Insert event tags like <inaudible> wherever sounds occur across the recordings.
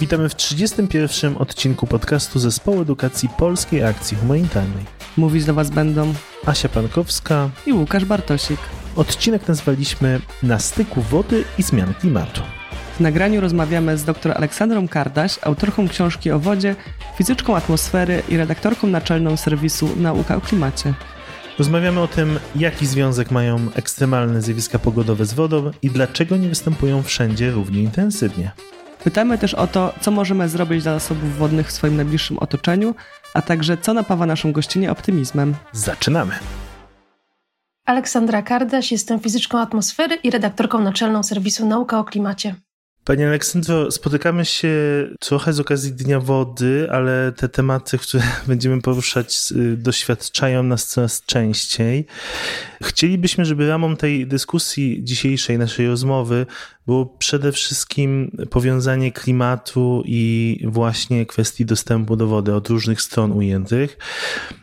Witamy w 31. odcinku podcastu Zespołu Edukacji Polskiej Akcji Humanitarnej. Mówić do Was będą Asia Pankowska i Łukasz Bartosik. Odcinek nazwaliśmy Na styku wody i zmian klimatu. W nagraniu rozmawiamy z dr Aleksandrą Kardaś, autorką książki o wodzie, fizyczką atmosfery i redaktorką naczelną serwisu Nauka o klimacie. Rozmawiamy o tym, jaki związek mają ekstremalne zjawiska pogodowe z wodą i dlaczego nie występują wszędzie równie intensywnie. Pytamy też o to, co możemy zrobić dla zasobów wodnych w swoim najbliższym otoczeniu, a także co napawa naszą gościnę optymizmem. Zaczynamy! Aleksandra Kardaś, jestem fizyczką atmosfery i redaktorką naczelną serwisu Nauka o klimacie. Panie Aleksandro, spotykamy się trochę z okazji Dnia Wody, ale te tematy, które <laughs> będziemy poruszać, y, doświadczają nas coraz częściej. Chcielibyśmy, żeby ramą tej dyskusji dzisiejszej naszej rozmowy było przede wszystkim powiązanie klimatu i właśnie kwestii dostępu do wody od różnych stron ujętych.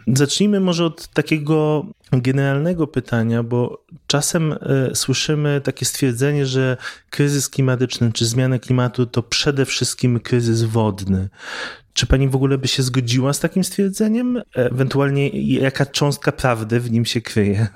Zacznijmy może od takiego generalnego pytania, bo czasem y, słyszymy takie stwierdzenie, że kryzys klimatyczny czy zmiana klimatu to przede wszystkim kryzys wodny. Czy pani w ogóle by się zgodziła z takim stwierdzeniem? Ewentualnie jaka cząstka prawdy w nim się kryje?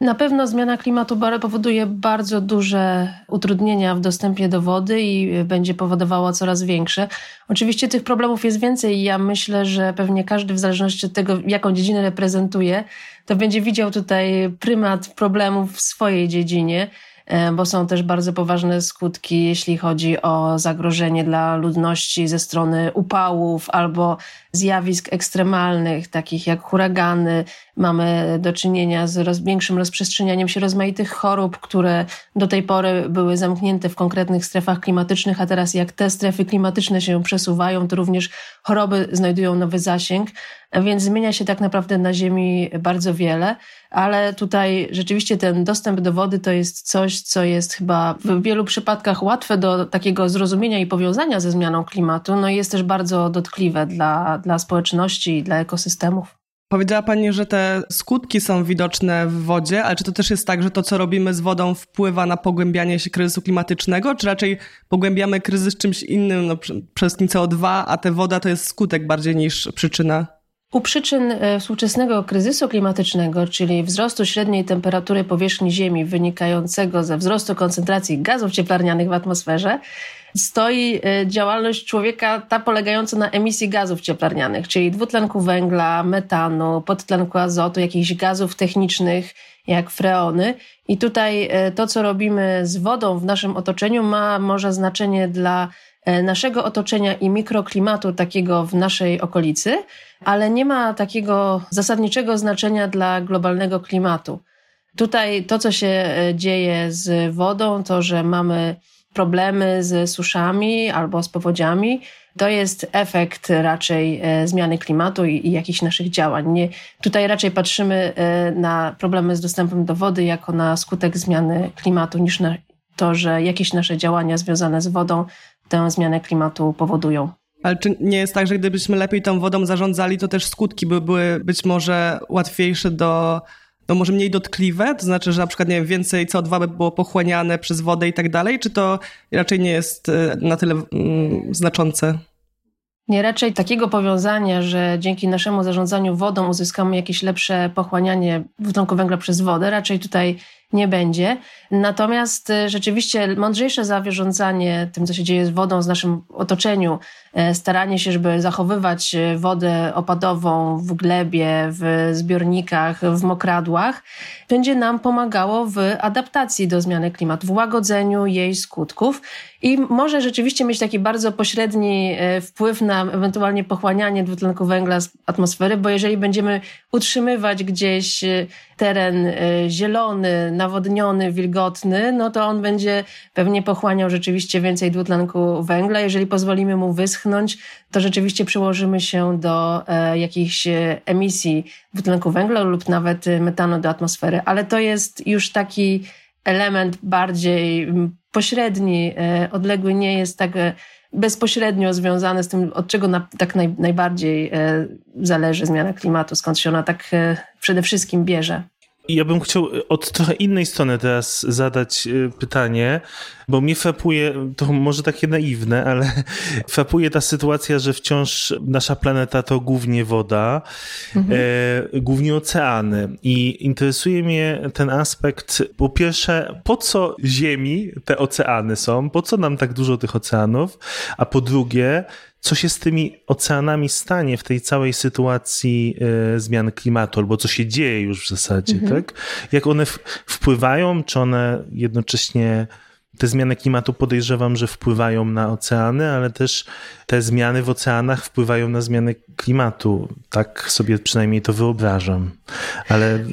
Na pewno zmiana klimatu powoduje bardzo duże utrudnienia w dostępie do wody i będzie powodowała coraz większe. Oczywiście tych problemów jest więcej i ja myślę, że pewnie każdy w zależności od tego, jaką dziedzinę reprezentuje, to będzie widział tutaj prymat problemów w swojej dziedzinie. E, bo są też bardzo poważne skutki, jeśli chodzi o zagrożenie dla ludności ze strony upałów albo zjawisk ekstremalnych, takich jak huragany. Mamy do czynienia z większym rozprzestrzenianiem się rozmaitych chorób, które do tej pory były zamknięte w konkretnych strefach klimatycznych, a teraz jak te strefy klimatyczne się przesuwają, to również choroby znajdują nowy zasięg, więc zmienia się tak naprawdę na Ziemi bardzo wiele, ale tutaj rzeczywiście ten dostęp do wody to jest coś, co jest chyba w wielu przypadkach łatwe do takiego zrozumienia i powiązania ze zmianą klimatu, no i jest też bardzo dotkliwe dla, dla społeczności i dla ekosystemów. Powiedziała Pani, że te skutki są widoczne w wodzie, ale czy to też jest tak, że to, co robimy z wodą, wpływa na pogłębianie się kryzysu klimatycznego, czy raczej pogłębiamy kryzys czymś innym, no, przez CO2, a ta woda to jest skutek bardziej niż przyczyna? U przyczyn e, współczesnego kryzysu klimatycznego, czyli wzrostu średniej temperatury powierzchni Ziemi wynikającego ze wzrostu koncentracji gazów cieplarnianych w atmosferze, stoi e, działalność człowieka ta polegająca na emisji gazów cieplarnianych, czyli dwutlenku węgla, metanu, podtlenku azotu, jakichś gazów technicznych, jak freony. I tutaj e, to, co robimy z wodą w naszym otoczeniu, ma może znaczenie dla naszego otoczenia i mikroklimatu takiego w naszej okolicy, ale nie ma takiego zasadniczego znaczenia dla globalnego klimatu. Tutaj to, co się e, dzieje z wodą, to, że mamy problemy z suszami albo z powodziami, to jest efekt raczej e, zmiany klimatu i, i jakichś naszych działań. Nie, tutaj raczej patrzymy na problemy z dostępem do wody jako na skutek zmiany klimatu, niż na to, że jakieś nasze działania związane z wodą tę zmianę klimatu powodują. Ale czy nie jest tak, że gdybyśmy lepiej tą wodą zarządzali, to też skutki by były być może łatwiejsze do, no może mniej dotkliwe? To znaczy, że na przykład nie wiem, więcej CO2 by było pochłaniane przez wodę i tak dalej? Czy to raczej nie jest e, na tyle mm, znaczące? Nie, raczej takiego powiązania, że dzięki naszemu zarządzaniu wodą uzyskamy jakieś lepsze pochłanianie dwutlenku węgla przez wodę, raczej tutaj nie będzie. Natomiast e, rzeczywiście mądrzejsze zarządzanie tym, co się dzieje z wodą, z naszym otoczeniu, e, staranie się, żeby zachowywać e, wodę opadową w glebie, w zbiornikach, w mokradłach, będzie nam pomagało w adaptacji do zmiany klimatu, w łagodzeniu jej skutków i może rzeczywiście mieć taki bardzo pośredni wpływ na ewentualnie pochłanianie dwutlenku węgla z atmosfery, bo jeżeli będziemy utrzymywać gdzieś teren zielony, nawodniony, wilgotny, no to on będzie pewnie pochłaniał rzeczywiście więcej dwutlenku węgla. Jeżeli pozwolimy mu wyschnąć, to rzeczywiście przyłożymy się do e, jakichś e, emisji dwutlenku węgla lub nawet metanu do atmosfery. Ale to jest już taki element bardziej pośredni, e, odległy, nie jest tak bezpośrednio związany z tym, od czego na, tak naj, najbardziej zależy zmiana klimatu, skąd się ona tak przede wszystkim bierze. Ja bym chciał od trochę innej strony teraz zadać y, pytanie, bo mnie frapuje, to może takie naiwne, ale <laughs> frapuje ta sytuacja, że wciąż nasza planeta to głównie woda, mhm. e, głównie oceany. I interesuje mnie ten aspekt, po pierwsze, po co Ziemi te oceany są, po co nam tak dużo tych oceanów, a po drugie, co się z tymi oceanami stanie w tej całej sytuacji e, zmian klimatu, albo co się dzieje już w zasadzie, mhm. tak? Jak one wpływają, czy one jednocześnie te zmiany klimatu podejrzewam, że wpływają na oceany, ale też te zmiany w oceanach wpływają na zmiany klimatu. Tak sobie przynajmniej to wyobrażam. Ale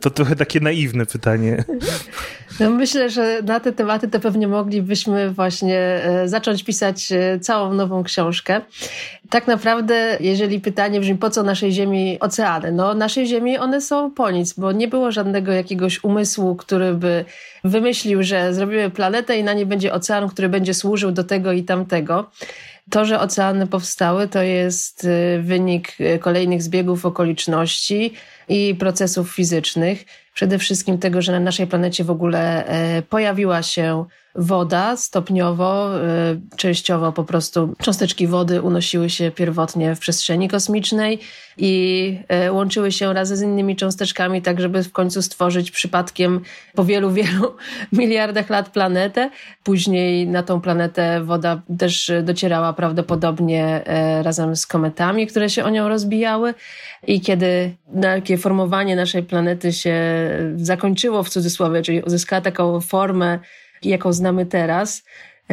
to trochę takie naiwne pytanie. <laughs> No myślę, że na te tematy to pewnie moglibyśmy właśnie e, zacząć pisać e, całą nową książkę. Tak naprawdę, jeżeli pytanie brzmi, po co naszej Ziemi oceany? No, naszej Ziemi one są po nic, bo nie było żadnego jakiegoś umysłu, który by wymyślił, że zrobimy planetę i na niej będzie ocean, który będzie służył do tego i tamtego. To, że oceany powstały, to jest y, wynik kolejnych zbiegów okoliczności i procesów fizycznych. Przede wszystkim tego, że na naszej planecie w ogóle e, pojawiła się woda stopniowo, y, częściowo po prostu cząsteczki wody unosiły się pierwotnie w przestrzeni kosmicznej i y, łączyły się razem z innymi cząsteczkami, tak żeby w końcu stworzyć przypadkiem po wielu, <laughs> wielu miliardach lat planetę. Później na tą planetę woda też docierała prawdopodobnie e, razem z kometami, które się o nią rozbijały. I kiedy takie formowanie naszej planety się zakończyło w cudzysłowie, czyli uzyskała taką formę jaką znamy teraz,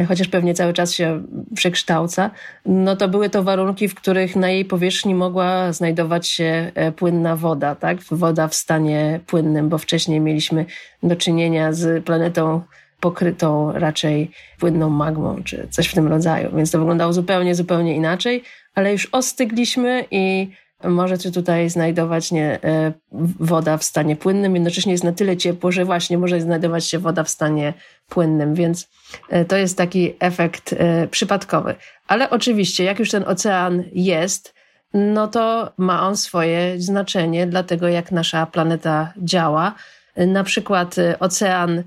chociaż pewnie cały czas się przekształca, no to były to warunki, w których na jej powierzchni mogła znajdować się e, płynna woda, tak? Woda w stanie płynnym, bo wcześniej mieliśmy do czynienia z planetą pokrytą raczej płynną magmą, czy coś w tym rodzaju. Więc to wyglądało zupełnie, zupełnie inaczej, ale już ostygliśmy i może się tutaj znajdować nie, e, woda w stanie płynnym, jednocześnie jest na tyle ciepło, że właśnie może znajdować się woda w stanie płynnym, więc e, to jest taki efekt e, przypadkowy. Ale oczywiście, jak już ten ocean jest, no to ma on swoje znaczenie dla tego, jak nasza planeta działa. Na przykład ocean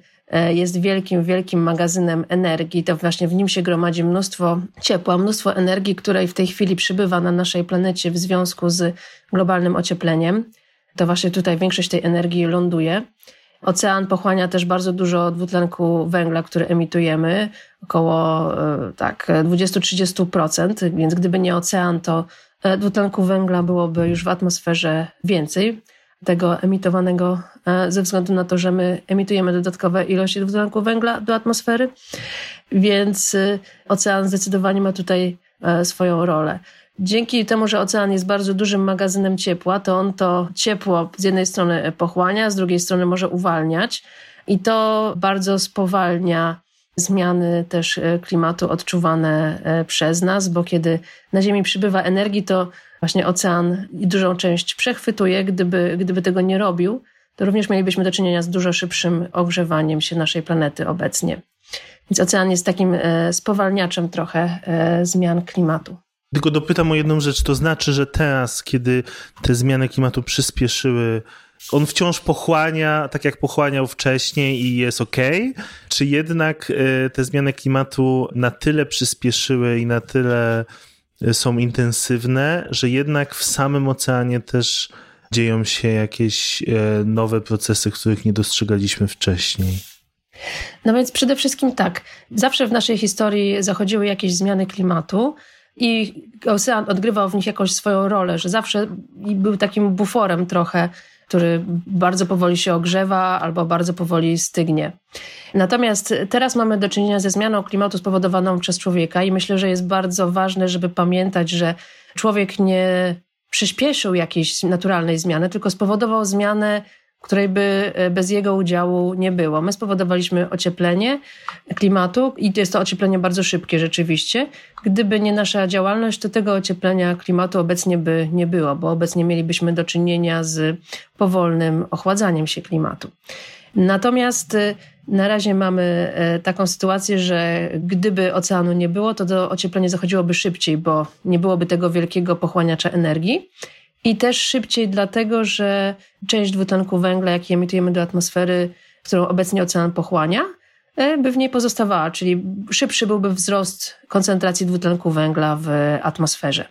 jest wielkim, wielkim magazynem energii. To właśnie w nim się gromadzi mnóstwo ciepła, mnóstwo energii, której w tej chwili przybywa na naszej planecie w związku z globalnym ociepleniem. To właśnie tutaj większość tej energii ląduje. Ocean pochłania też bardzo dużo dwutlenku węgla, który emitujemy, około e, tak 20-30%, więc gdyby nie ocean, to e, dwutlenku węgla byłoby już w atmosferze więcej tego emitowanego e, ze względu na to, że my emitujemy dodatkowe ilości dwutlenku węgla do atmosfery, więc e, ocean zdecydowanie ma tutaj e, swoją rolę. Dzięki temu, że ocean jest bardzo dużym magazynem ciepła, to on to ciepło z jednej strony pochłania, z drugiej strony może uwalniać i to bardzo spowalnia zmiany też klimatu odczuwane przez nas, bo kiedy na Ziemi przybywa energii, to właśnie ocean dużą część przechwytuje. Gdyby, gdyby tego nie robił, to również mielibyśmy do czynienia z dużo szybszym ogrzewaniem się naszej planety obecnie. Więc ocean jest takim e, spowalniaczem trochę e, zmian klimatu. Tylko dopytam o jedną rzecz. To znaczy, że teraz, kiedy te zmiany klimatu przyspieszyły, on wciąż pochłania, tak jak pochłaniał wcześniej i jest ok? Czy jednak e, te zmiany klimatu na tyle przyspieszyły i na tyle są intensywne, że jednak w samym oceanie też dzieją się jakieś e, nowe procesy, których nie dostrzegaliśmy wcześniej. No więc przede wszystkim tak. Zawsze w naszej historii zachodziły jakieś zmiany klimatu i ocean odgrywał w nich jakąś swoją rolę, że zawsze był takim buforem trochę który bardzo powoli się ogrzewa albo bardzo powoli stygnie. Natomiast teraz mamy do czynienia ze zmianą klimatu spowodowaną przez człowieka i myślę, że jest bardzo ważne, żeby pamiętać, że człowiek nie przyspieszył jakiejś naturalnej zmiany, tylko spowodował zmianę której by e, bez jego udziału nie było. My spowodowaliśmy ocieplenie klimatu i jest to ocieplenie bardzo szybkie rzeczywiście. Gdyby nie nasza działalność, to tego ocieplenia klimatu obecnie by nie było, bo obecnie mielibyśmy do czynienia z powolnym ochładzaniem się klimatu. Natomiast e, na razie mamy e, taką sytuację, że gdyby oceanu nie było, to to ocieplenie zachodziłoby szybciej, bo nie byłoby tego wielkiego pochłaniacza energii i też szybciej dlatego, że część dwutlenku węgla, jaki emitujemy do atmosfery, którą obecnie ocean pochłania, e, by w niej pozostawała, czyli szybszy byłby wzrost koncentracji dwutlenku węgla w atmosferze.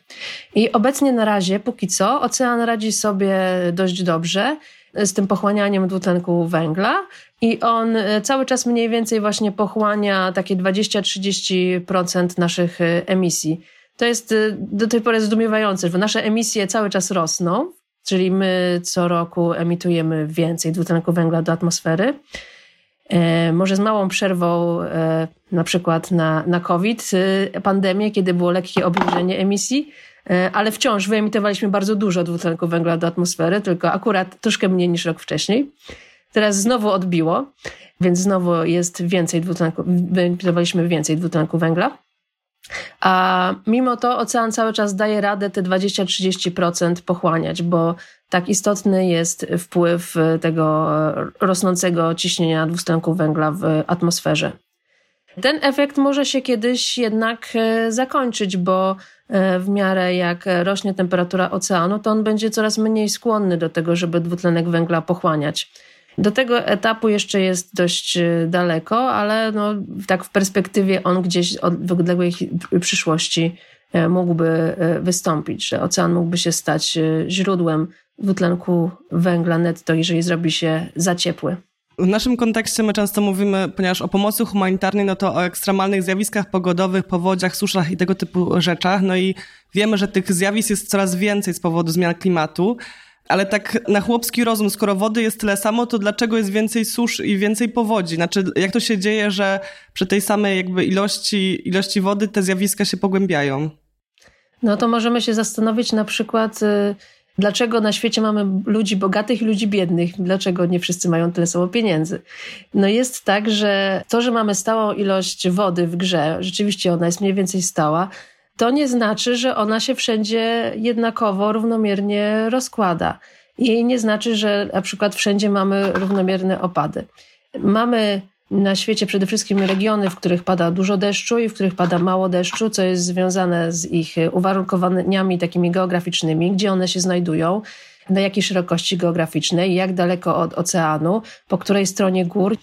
I obecnie na razie, póki co, ocean radzi sobie dość dobrze z tym pochłanianiem dwutlenku węgla i on e, cały czas mniej więcej właśnie pochłania takie 20-30% naszych e, emisji. To jest e, do tej pory zdumiewające, że nasze emisje cały czas rosną, czyli my co roku emitujemy więcej dwutlenku węgla do atmosfery. Może z małą przerwą, na przykład na, na COVID, pandemię, kiedy było lekkie obniżenie emisji, ale wciąż wyemitowaliśmy bardzo dużo dwutlenku węgla do atmosfery, tylko akurat troszkę mniej niż rok wcześniej. Teraz znowu odbiło, więc znowu jest więcej dwutlenku, wyemitowaliśmy więcej dwutlenku węgla. A mimo to ocean cały czas daje radę te 20-30% pochłaniać, bo tak istotny jest wpływ tego rosnącego ciśnienia dwutlenku węgla w atmosferze. Ten efekt może się kiedyś jednak e, zakończyć, bo e, w miarę jak rośnie temperatura oceanu, to on będzie coraz mniej skłonny do tego, żeby dwutlenek węgla pochłaniać. Do tego etapu jeszcze jest dość e, daleko, ale no, tak w perspektywie on gdzieś w odległej przyszłości e, mógłby e, wystąpić, że ocean mógłby się stać źródłem dwutlenku węgla netto, jeżeli zrobi się za ciepły. W naszym kontekście my często mówimy, ponieważ o pomocy humanitarnej, no to o ekstremalnych zjawiskach pogodowych, powodziach, suszach i tego typu rzeczach. No i wiemy, że tych zjawisk jest coraz więcej z powodu zmian klimatu. Ale tak na chłopski rozum, skoro wody jest tyle samo, to dlaczego jest więcej susz i więcej powodzi? Znaczy, jak to się dzieje, że przy tej samej jakby ilości, ilości wody te zjawiska się pogłębiają? No to możemy się zastanowić na przykład, y, dlaczego na świecie mamy ludzi bogatych i ludzi biednych, dlaczego nie wszyscy mają tyle samo pieniędzy. No jest tak, że to, że mamy stałą ilość wody w grze, rzeczywiście ona jest mniej więcej stała, to nie znaczy, że ona się wszędzie jednakowo, równomiernie rozkłada. I nie znaczy, że na przykład wszędzie mamy równomierne opady. Mamy na świecie przede wszystkim regiony, w których pada dużo deszczu i w których pada mało deszczu, co jest związane z ich uwarunkowaniami takimi geograficznymi, gdzie one się znajdują na jakiej szerokości geograficznej, jak daleko od oceanu, po której stronie gór.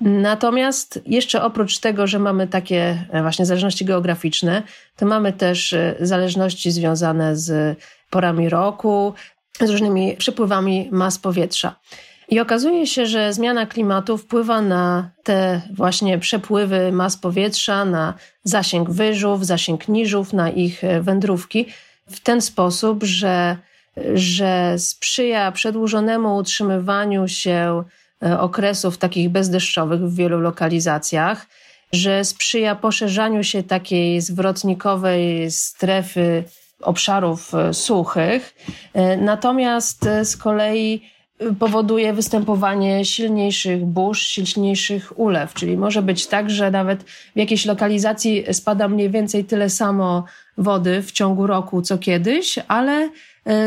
Natomiast jeszcze oprócz tego, że mamy takie e, właśnie zależności geograficzne, to mamy też e, zależności związane z porami roku, z różnymi przepływami mas powietrza. I okazuje się, że zmiana klimatu wpływa na te właśnie przepływy mas powietrza, na zasięg wyżów, zasięg niżów, na ich e, wędrówki w ten sposób, że że sprzyja przedłużonemu utrzymywaniu się e, okresów takich bezdeszczowych w wielu lokalizacjach, że sprzyja poszerzaniu się takiej zwrotnikowej strefy obszarów e, suchych. E, natomiast z kolei powoduje występowanie silniejszych burz, silniejszych ulew, czyli może być tak, że nawet w jakiejś lokalizacji spada mniej więcej tyle samo wody w ciągu roku co kiedyś, ale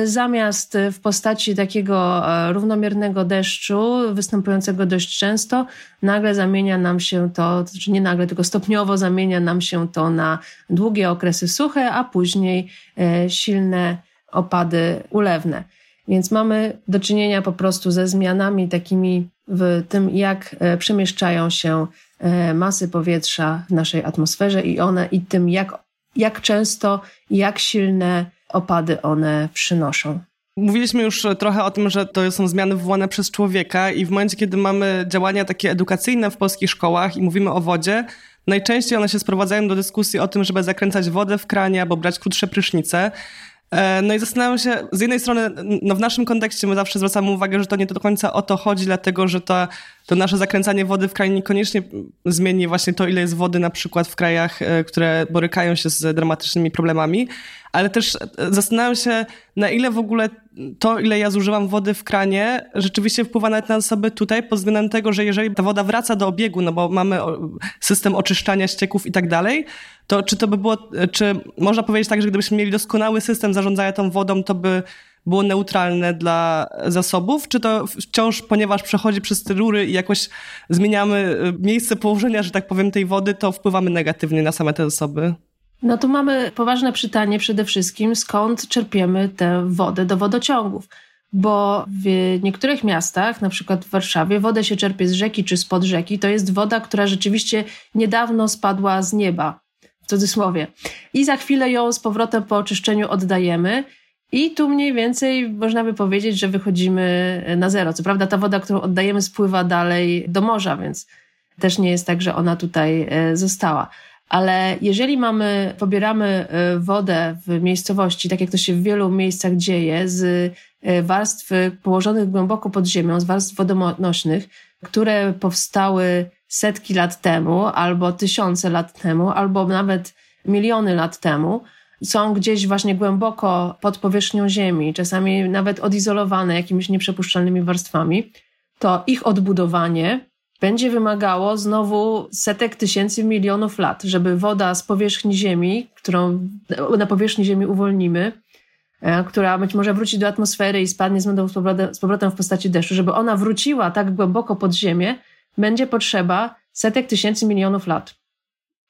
zamiast w postaci takiego e, równomiernego deszczu, występującego dość często, nagle zamienia nam się to, znaczy nie nagle, tylko stopniowo zamienia nam się to na długie okresy suche, a później e, silne opady ulewne. Więc mamy do czynienia po prostu ze zmianami takimi w tym, jak przemieszczają się masy powietrza w naszej atmosferze i one, i tym, jak, jak często, jak silne opady one przynoszą. Mówiliśmy już trochę o tym, że to są zmiany wywołane przez człowieka i w momencie, kiedy mamy działania takie edukacyjne w polskich szkołach i mówimy o wodzie, najczęściej one się sprowadzają do dyskusji o tym, żeby zakręcać wodę w kranie albo brać krótsze prysznice. E, no i zastanawiam się, z jednej strony, no w naszym kontekście my zawsze zwracamy uwagę, że to nie do końca o to chodzi, dlatego że to, to nasze zakręcanie wody w kranie niekoniecznie zmieni właśnie to, ile jest wody na przykład w krajach, e, które borykają się z dramatycznymi problemami, ale też e, zastanawiam się, na ile w ogóle to, ile ja zużywam wody w kranie, rzeczywiście wpływa nawet na osoby tutaj, pod względem tego, że jeżeli ta woda wraca do obiegu, no bo mamy system oczyszczania ścieków i tak dalej, to czy to by było, czy można powiedzieć tak, że gdybyśmy mieli doskonały system zarządzania tą wodą, to by było neutralne dla zasobów, czy to wciąż, ponieważ przechodzi przez te rury i jakoś zmieniamy e, miejsce położenia, że tak powiem, tej wody, to wpływamy negatywnie na same te zasoby? No tu mamy poważne pytanie przede wszystkim, skąd czerpiemy tę wodę do wodociągów. Bo w niektórych miastach, na przykład w Warszawie, wodę się czerpie z rzeki czy spod rzeki. To jest woda, która rzeczywiście niedawno spadła z nieba, w cudzysłowie. I za chwilę ją z powrotem po oczyszczeniu oddajemy. I tu mniej więcej można by powiedzieć, że wychodzimy na zero. Co prawda ta woda, którą oddajemy, spływa dalej do morza, więc też nie jest tak, że ona tutaj e, została. Ale jeżeli mamy, pobieramy e, wodę w miejscowości, tak jak to się w wielu miejscach dzieje, z e, warstw położonych głęboko pod ziemią, z warstw wodonośnych, które powstały setki lat temu, albo tysiące lat temu, albo nawet miliony lat temu, są gdzieś właśnie głęboko pod powierzchnią Ziemi, czasami nawet odizolowane jakimiś nieprzepuszczalnymi warstwami, to ich odbudowanie będzie wymagało znowu setek tysięcy milionów lat, żeby woda z powierzchni Ziemi, którą na powierzchni Ziemi uwolnimy, e, która być może wróci do atmosfery i spadnie z powrotem w postaci deszczu, żeby ona wróciła tak głęboko pod ziemię, będzie potrzeba setek tysięcy milionów lat.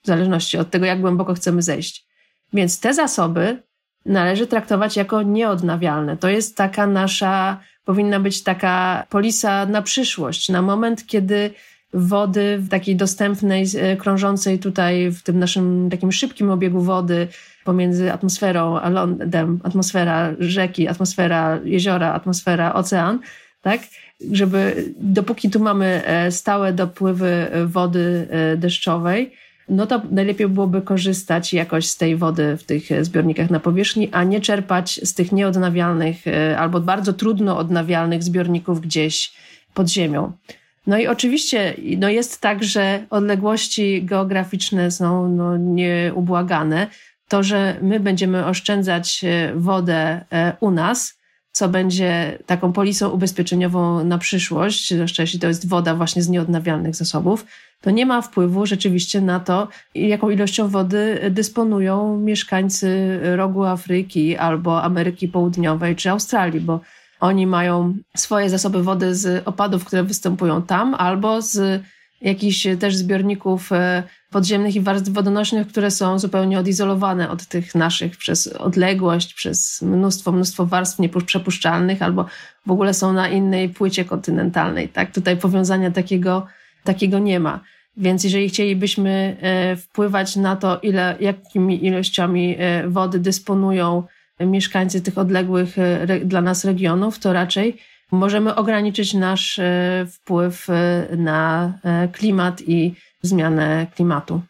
W zależności od tego, jak głęboko chcemy zejść. Więc te zasoby należy traktować jako nieodnawialne. To jest taka nasza, powinna być taka polisa na przyszłość, na moment, kiedy wody w takiej dostępnej, e, krążącej tutaj w tym naszym takim szybkim obiegu wody pomiędzy atmosferą a lądem, atmosfera rzeki, atmosfera jeziora, atmosfera ocean, tak? Żeby dopóki tu mamy e, stałe dopływy wody e, deszczowej, no to najlepiej byłoby korzystać jakoś z tej wody w tych zbiornikach na powierzchni, a nie czerpać z tych nieodnawialnych e, albo bardzo trudno odnawialnych zbiorników gdzieś pod ziemią. No i oczywiście no jest tak, że odległości geograficzne są no, nieubłagane. To, że my będziemy oszczędzać e, wodę e, u nas, co będzie taką polisą ubezpieczeniową na przyszłość, zwłaszcza jeśli to jest woda właśnie z nieodnawialnych zasobów, to nie ma wpływu rzeczywiście na to, jaką ilością wody dysponują mieszkańcy rogu Afryki albo Ameryki Południowej czy Australii, bo oni mają swoje zasoby wody z opadów, które występują tam, albo z jakichś też zbiorników e, podziemnych i warstw wodonośnych, które są zupełnie odizolowane od tych naszych przez odległość, przez mnóstwo, mnóstwo warstw nieprzepuszczalnych, albo w ogóle są na innej płycie kontynentalnej. Tak? Tutaj powiązania takiego, takiego nie ma. Więc jeżeli chcielibyśmy e, wpływać na to, ile, jakimi ilościami e, wody dysponują mieszkańcy tych odległych dla nas regionów, to raczej możemy ograniczyć nasz e, wpływ e, na e, klimat i zmianę klimatu.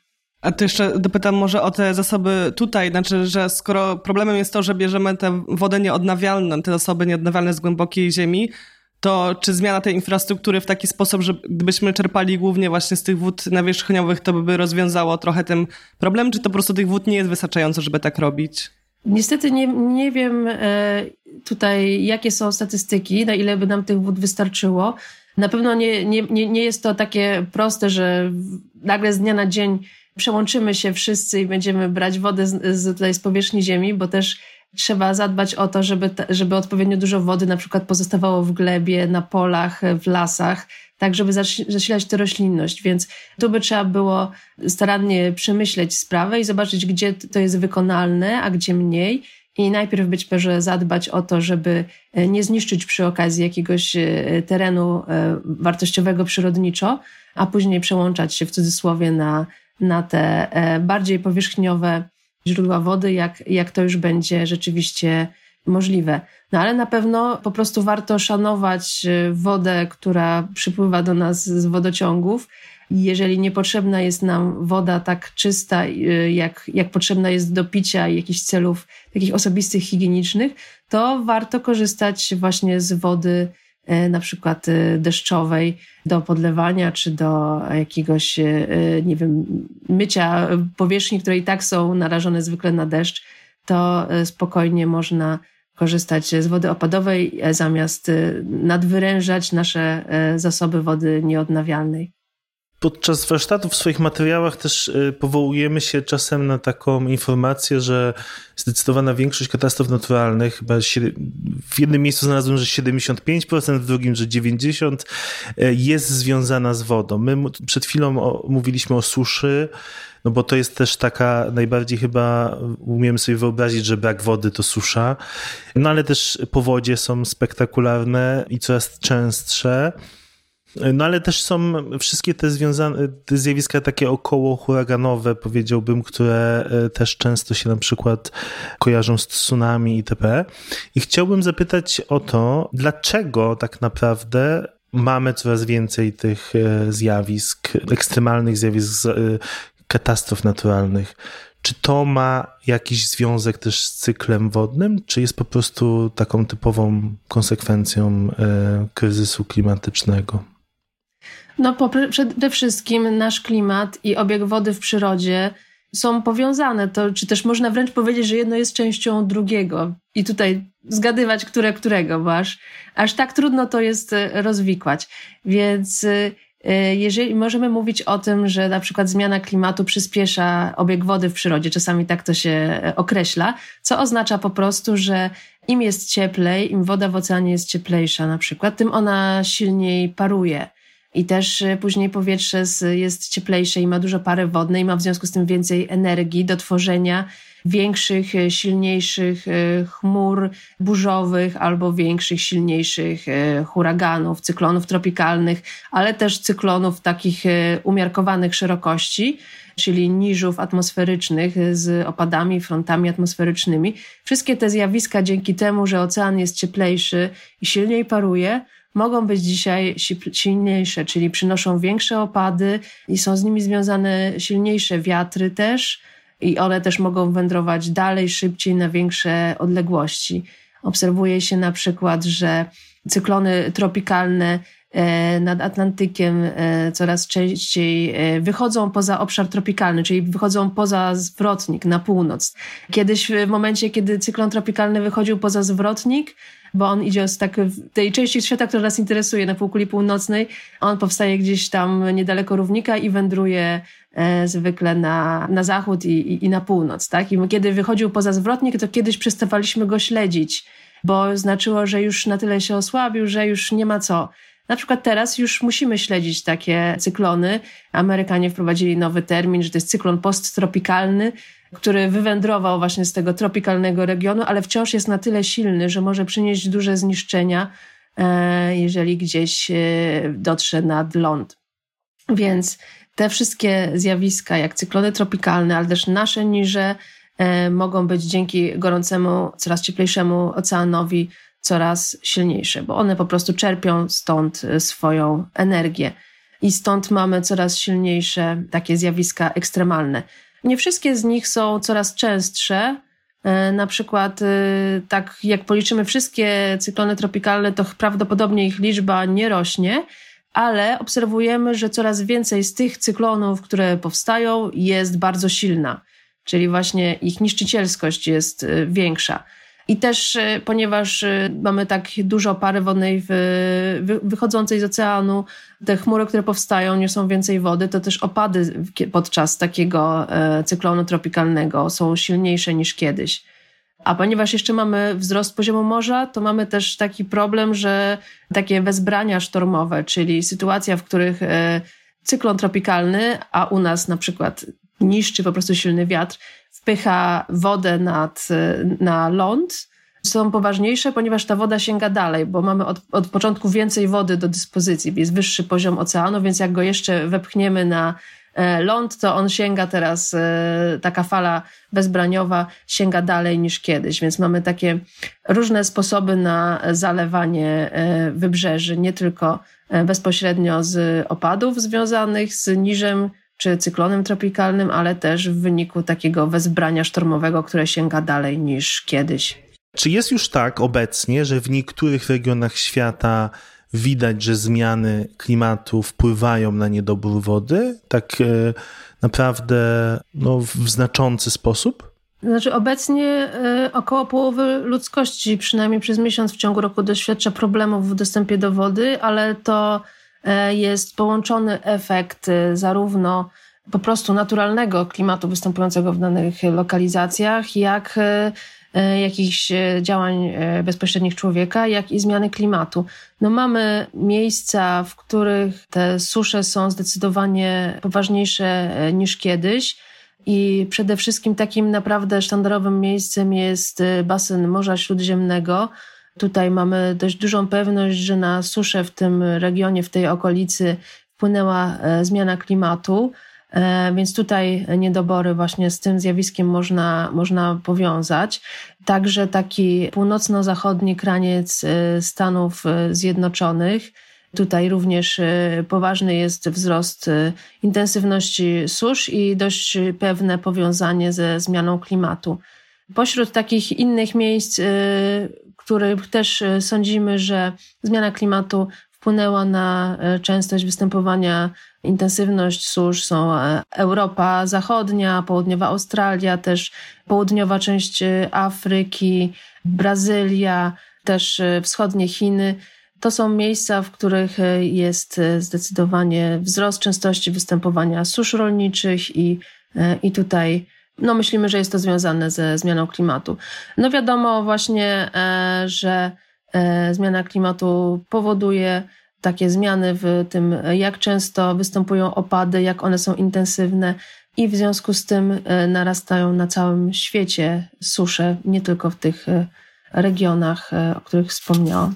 A to jeszcze dopytam może o te zasoby tutaj, znaczy, że skoro problemem jest to, że bierzemy tę wodę nieodnawialną, te zasoby nieodnawialne z głębokiej ziemi, to czy zmiana tej infrastruktury w taki sposób, że gdybyśmy czerpali głównie właśnie z tych wód nawierzchniowych, to by rozwiązało trochę ten problem, czy to po prostu tych wód nie jest wystarczająco, żeby tak robić? Niestety nie, nie wiem e, tutaj, jakie są statystyki, na ile by nam tych wód wystarczyło. Na pewno nie, nie, nie jest to takie proste, że nagle z dnia na dzień przełączymy się wszyscy i będziemy brać wodę z, z, tutaj z powierzchni ziemi, bo też trzeba zadbać o to, żeby, żeby odpowiednio dużo wody na przykład pozostawało w glebie, na polach, w lasach, tak żeby zasilać tę roślinność. Więc tu by trzeba było starannie przemyśleć sprawę i zobaczyć, gdzie to jest wykonalne, a gdzie mniej. I najpierw być może zadbać o to, żeby e, nie zniszczyć przy okazji jakiegoś e, terenu e, wartościowego przyrodniczo, a później przełączać się w cudzysłowie na, na te bardziej powierzchniowe źródła wody, jak, jak to już będzie rzeczywiście możliwe. No ale na pewno po prostu warto szanować y, wodę, która przypływa do nas z wodociągów. Jeżeli niepotrzebna jest nam woda tak czysta, y, jak, jak potrzebna jest do picia i jakichś celów takich osobistych, higienicznych, to warto korzystać właśnie z wody y, na przykład deszczowej do podlewania, czy do jakiegoś, nie wiem, mycia powierzchni, które i tak są narażone zwykle na deszcz, to spokojnie można korzystać z wody opadowej, e, zamiast e, nadwyrężać nasze e, zasoby wody nieodnawialnej. podczas warsztatów w swoich materiałach też powołujemy się czasem na taką informację, że zdecydowana większość katastrof naturalnych, chyba w jednym miejscu znalazłem, że 75%, w drugim, że 90% y, jest związana z wodą. My przed chwilą mówiliśmy o suszy, no bo to jest też taka najbardziej chyba umiemy sobie wyobrazić, że brak wody to susza, no ale też powodzie są spektakularne i coraz częstsze. No ale też są wszystkie te związane, te zjawiska takie około huraganowe, powiedziałbym, które e, też często się na przykład kojarzą z tsunami itp. I chciałbym zapytać o to, dlaczego tak naprawdę mamy coraz więcej tych e, zjawisk, ekstremalnych zjawisk, e, katastrof naturalnych. Czy to ma jakiś związek też z cyklem wodnym, czy jest po prostu taką typową konsekwencją kryzysu klimatycznego? No przede wszystkim nasz klimat i obieg wody w przyrodzie są powiązane, to, czy też można wręcz powiedzieć, że jedno jest częścią drugiego. I tutaj zgadywać, które którego, bo aż, aż tak trudno to jest e, rozwikłać. Więc e, jeżeli możemy mówić o tym, że na przykład zmiana klimatu przyspiesza obieg wody w przyrodzie, czasami tak to się e, określa, co oznacza po prostu, że im jest cieplej, im woda w oceanie jest cieplejsza na przykład, tym ona silniej paruje. I też y, później powietrze jest cieplejsze i ma dużo pary wodnej ma w związku z tym więcej energii do tworzenia większych, y, silniejszych y, chmur burzowych albo większych, silniejszych huraganów, cyklonów tropikalnych, ale też cyklonów takich umiarkowanych szerokości, czyli niżów atmosferycznych z opadami, frontami atmosferycznymi. Wszystkie te zjawiska dzięki temu, że ocean jest cieplejszy i silniej paruje, mogą być dzisiaj silniejsze, czyli przynoszą większe opady i są z nimi związane silniejsze wiatry też i one też mogą wędrować dalej, szybciej, na większe odległości. Obserwuje się na przykład, że cyklony tropikalne e, nad Atlantykiem e, coraz częściej e, wychodzą poza obszar tropikalny, czyli wychodzą poza zwrotnik na północ. Kiedyś w momencie, kiedy cyklon tropikalny wychodził poza zwrotnik, bo on idzie z tak tej części świata, która nas interesuje, na półkuli północnej. On powstaje gdzieś tam niedaleko równika i wędruje zwykle na, na zachód i, i, i na północ. Tak? I kiedy wychodził poza zwrotnik, to kiedyś przestawaliśmy go śledzić, bo znaczyło, że już na tyle się osłabił, że już nie ma co. Na przykład teraz już musimy śledzić takie cyklony. Amerykanie wprowadzili nowy termin, że to jest cyklon posttropikalny, który wywędrował właśnie z tego tropikalnego regionu, ale wciąż jest na tyle silny, że może przynieść duże zniszczenia, e, jeżeli gdzieś e, dotrze nad ląd. Więc te wszystkie zjawiska, jak cyklony tropikalne, ale też nasze niże, e, mogą być dzięki gorącemu, coraz cieplejszemu oceanowi coraz silniejsze, bo one po prostu czerpią stąd swoją energię. I stąd mamy coraz silniejsze takie zjawiska ekstremalne. Nie wszystkie z nich są coraz częstsze. E, na przykład, e, tak jak policzymy wszystkie cyklony tropikalne, to prawdopodobnie ich liczba nie rośnie, ale obserwujemy, że coraz więcej z tych cyklonów, które powstają, jest bardzo silna, czyli właśnie ich niszczycielskość jest e, większa. I też, e, ponieważ e, mamy tak dużo pary wodnej wychodzącej z oceanu, te chmury, które powstają, niosą więcej wody, to też opady podczas takiego e, cyklonu tropikalnego są silniejsze niż kiedyś. A ponieważ jeszcze mamy wzrost poziomu morza, to mamy też taki problem, że takie wezbrania sztormowe, czyli sytuacja, w których cyklon tropikalny, a u nas na przykład niszczy po prostu silny wiatr, wpycha wodę nad, na ląd, są poważniejsze, ponieważ ta woda sięga dalej, bo mamy od, od początku więcej wody do dyspozycji, jest wyższy poziom oceanu, więc jak go jeszcze wepchniemy na e, ląd, to on sięga teraz, e, taka fala bezbraniowa sięga dalej niż kiedyś, więc mamy takie różne sposoby na zalewanie e, wybrzeży, nie tylko bezpośrednio z opadów związanych z niżem czy cyklonem tropikalnym, ale też w wyniku takiego wezbrania sztormowego, które sięga dalej niż kiedyś. Czy jest już tak obecnie, że w niektórych regionach świata widać, że zmiany klimatu wpływają na niedobór wody? Tak e, naprawdę no, w znaczący sposób? Znaczy, obecnie y, około połowy ludzkości, przynajmniej przez miesiąc w ciągu roku, doświadcza problemów w dostępie do wody, ale to jest połączony efekt zarówno po prostu naturalnego klimatu występującego w danych lokalizacjach, jak E, jakichś e, działań e, bezpośrednich człowieka, jak i zmiany klimatu. No mamy miejsca, w których te susze są zdecydowanie poważniejsze niż kiedyś. I przede wszystkim takim naprawdę sztandarowym miejscem jest basen Morza Śródziemnego. Tutaj mamy dość dużą pewność, że na suszę w tym regionie, w tej okolicy wpłynęła zmiana klimatu. E, więc tutaj niedobory właśnie z tym zjawiskiem można, można powiązać. Także taki północno-zachodni kraniec e, Stanów e, Zjednoczonych. Tutaj również poważny jest wzrost intensywności susz i dość pewne powiązanie ze zmianą klimatu. Pośród takich innych miejsc, których też sądzimy, że zmiana klimatu wpłynęła na częstość występowania intensywność susz są e, Europa Zachodnia, południowa Australia, też południowa część e, Afryki, Brazylia, też e, wschodnie Chiny. To są miejsca, w których jest zdecydowanie wzrost częstości występowania susz rolniczych i, i tutaj no myślimy, że jest to związane ze zmianą klimatu. No wiadomo właśnie, że zmiana klimatu powoduje takie zmiany w tym, jak często występują opady, jak one są intensywne i w związku z tym e, narastają na całym świecie susze, nie tylko w tych e, regionach, e, o których wspomniałam.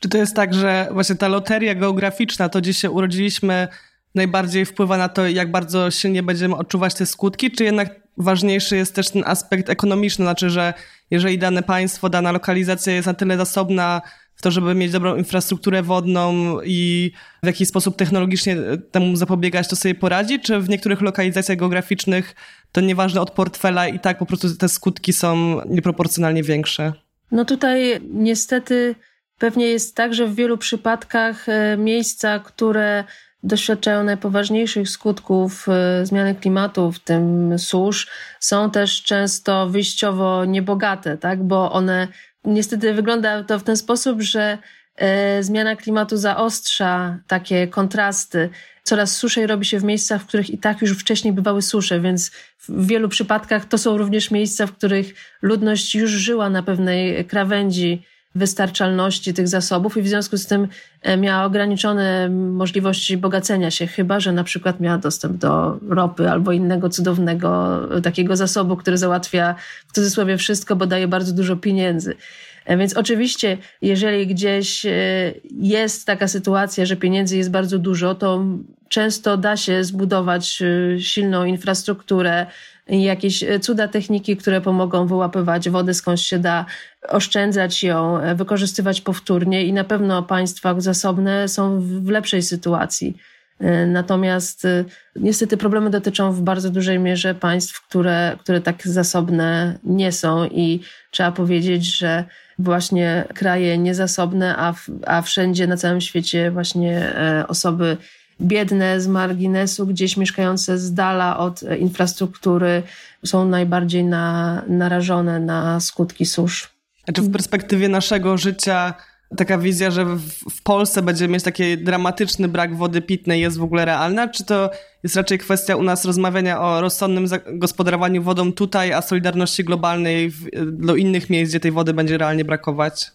Czy to jest tak, że właśnie ta loteria geograficzna, to gdzie się urodziliśmy, najbardziej wpływa na to, jak bardzo silnie będziemy odczuwać te skutki, czy jednak ważniejszy jest też ten aspekt ekonomiczny, znaczy, że jeżeli dane państwo, dana lokalizacja jest na tyle zasobna w to, żeby mieć dobrą infrastrukturę wodną i w jakiś sposób technologicznie temu zapobiegać, to sobie poradzi? Czy w niektórych lokalizacjach geograficznych to nieważne od portfela i tak po prostu te skutki są nieproporcjonalnie większe? No tutaj niestety pewnie jest tak, że w wielu przypadkach e, miejsca, które doświadczają najpoważniejszych skutków e, zmiany klimatu, w tym susz, są też często wyjściowo niebogate, tak? bo one niestety wygląda to w ten sposób, że e, zmiana klimatu zaostrza takie kontrasty. Coraz suszej robi się w miejscach, w których i tak już wcześniej bywały susze, więc w wielu przypadkach to są również miejsca, w których ludność już żyła na pewnej krawędzi wystarczalności tych zasobów i w związku z tym e, miała ograniczone możliwości bogacenia się, chyba że na przykład miała dostęp do ropy albo innego cudownego e, takiego zasobu, który załatwia w cudzysłowie wszystko, bo daje bardzo dużo pieniędzy. E, więc oczywiście, jeżeli gdzieś jest taka sytuacja, że pieniędzy jest bardzo dużo, to często da się zbudować silną infrastrukturę, jakieś e, cuda techniki, które pomogą wyłapywać wodę skąd się da, oszczędzać ją, e, wykorzystywać powtórnie i na pewno państwa zasobne są w lepszej sytuacji. E, natomiast niestety problemy dotyczą w bardzo dużej mierze państw, które, które tak zasobne nie są i trzeba powiedzieć, że właśnie kraje niezasobne, a, a wszędzie na całym świecie właśnie osoby biedne z marginesu, gdzieś mieszkające z dala od infrastruktury, są najbardziej na, narażone na skutki susz. A czy w perspektywie naszego życia taka wizja, że w, Polsce będziemy mieć taki dramatyczny brak wody pitnej jest w ogóle realna? Czy to jest raczej kwestia u nas rozmawiania o rozsądnym gospodarowaniu wodą tutaj, a solidarności globalnej w, do innych miejsc, gdzie tej wody będzie realnie brakować?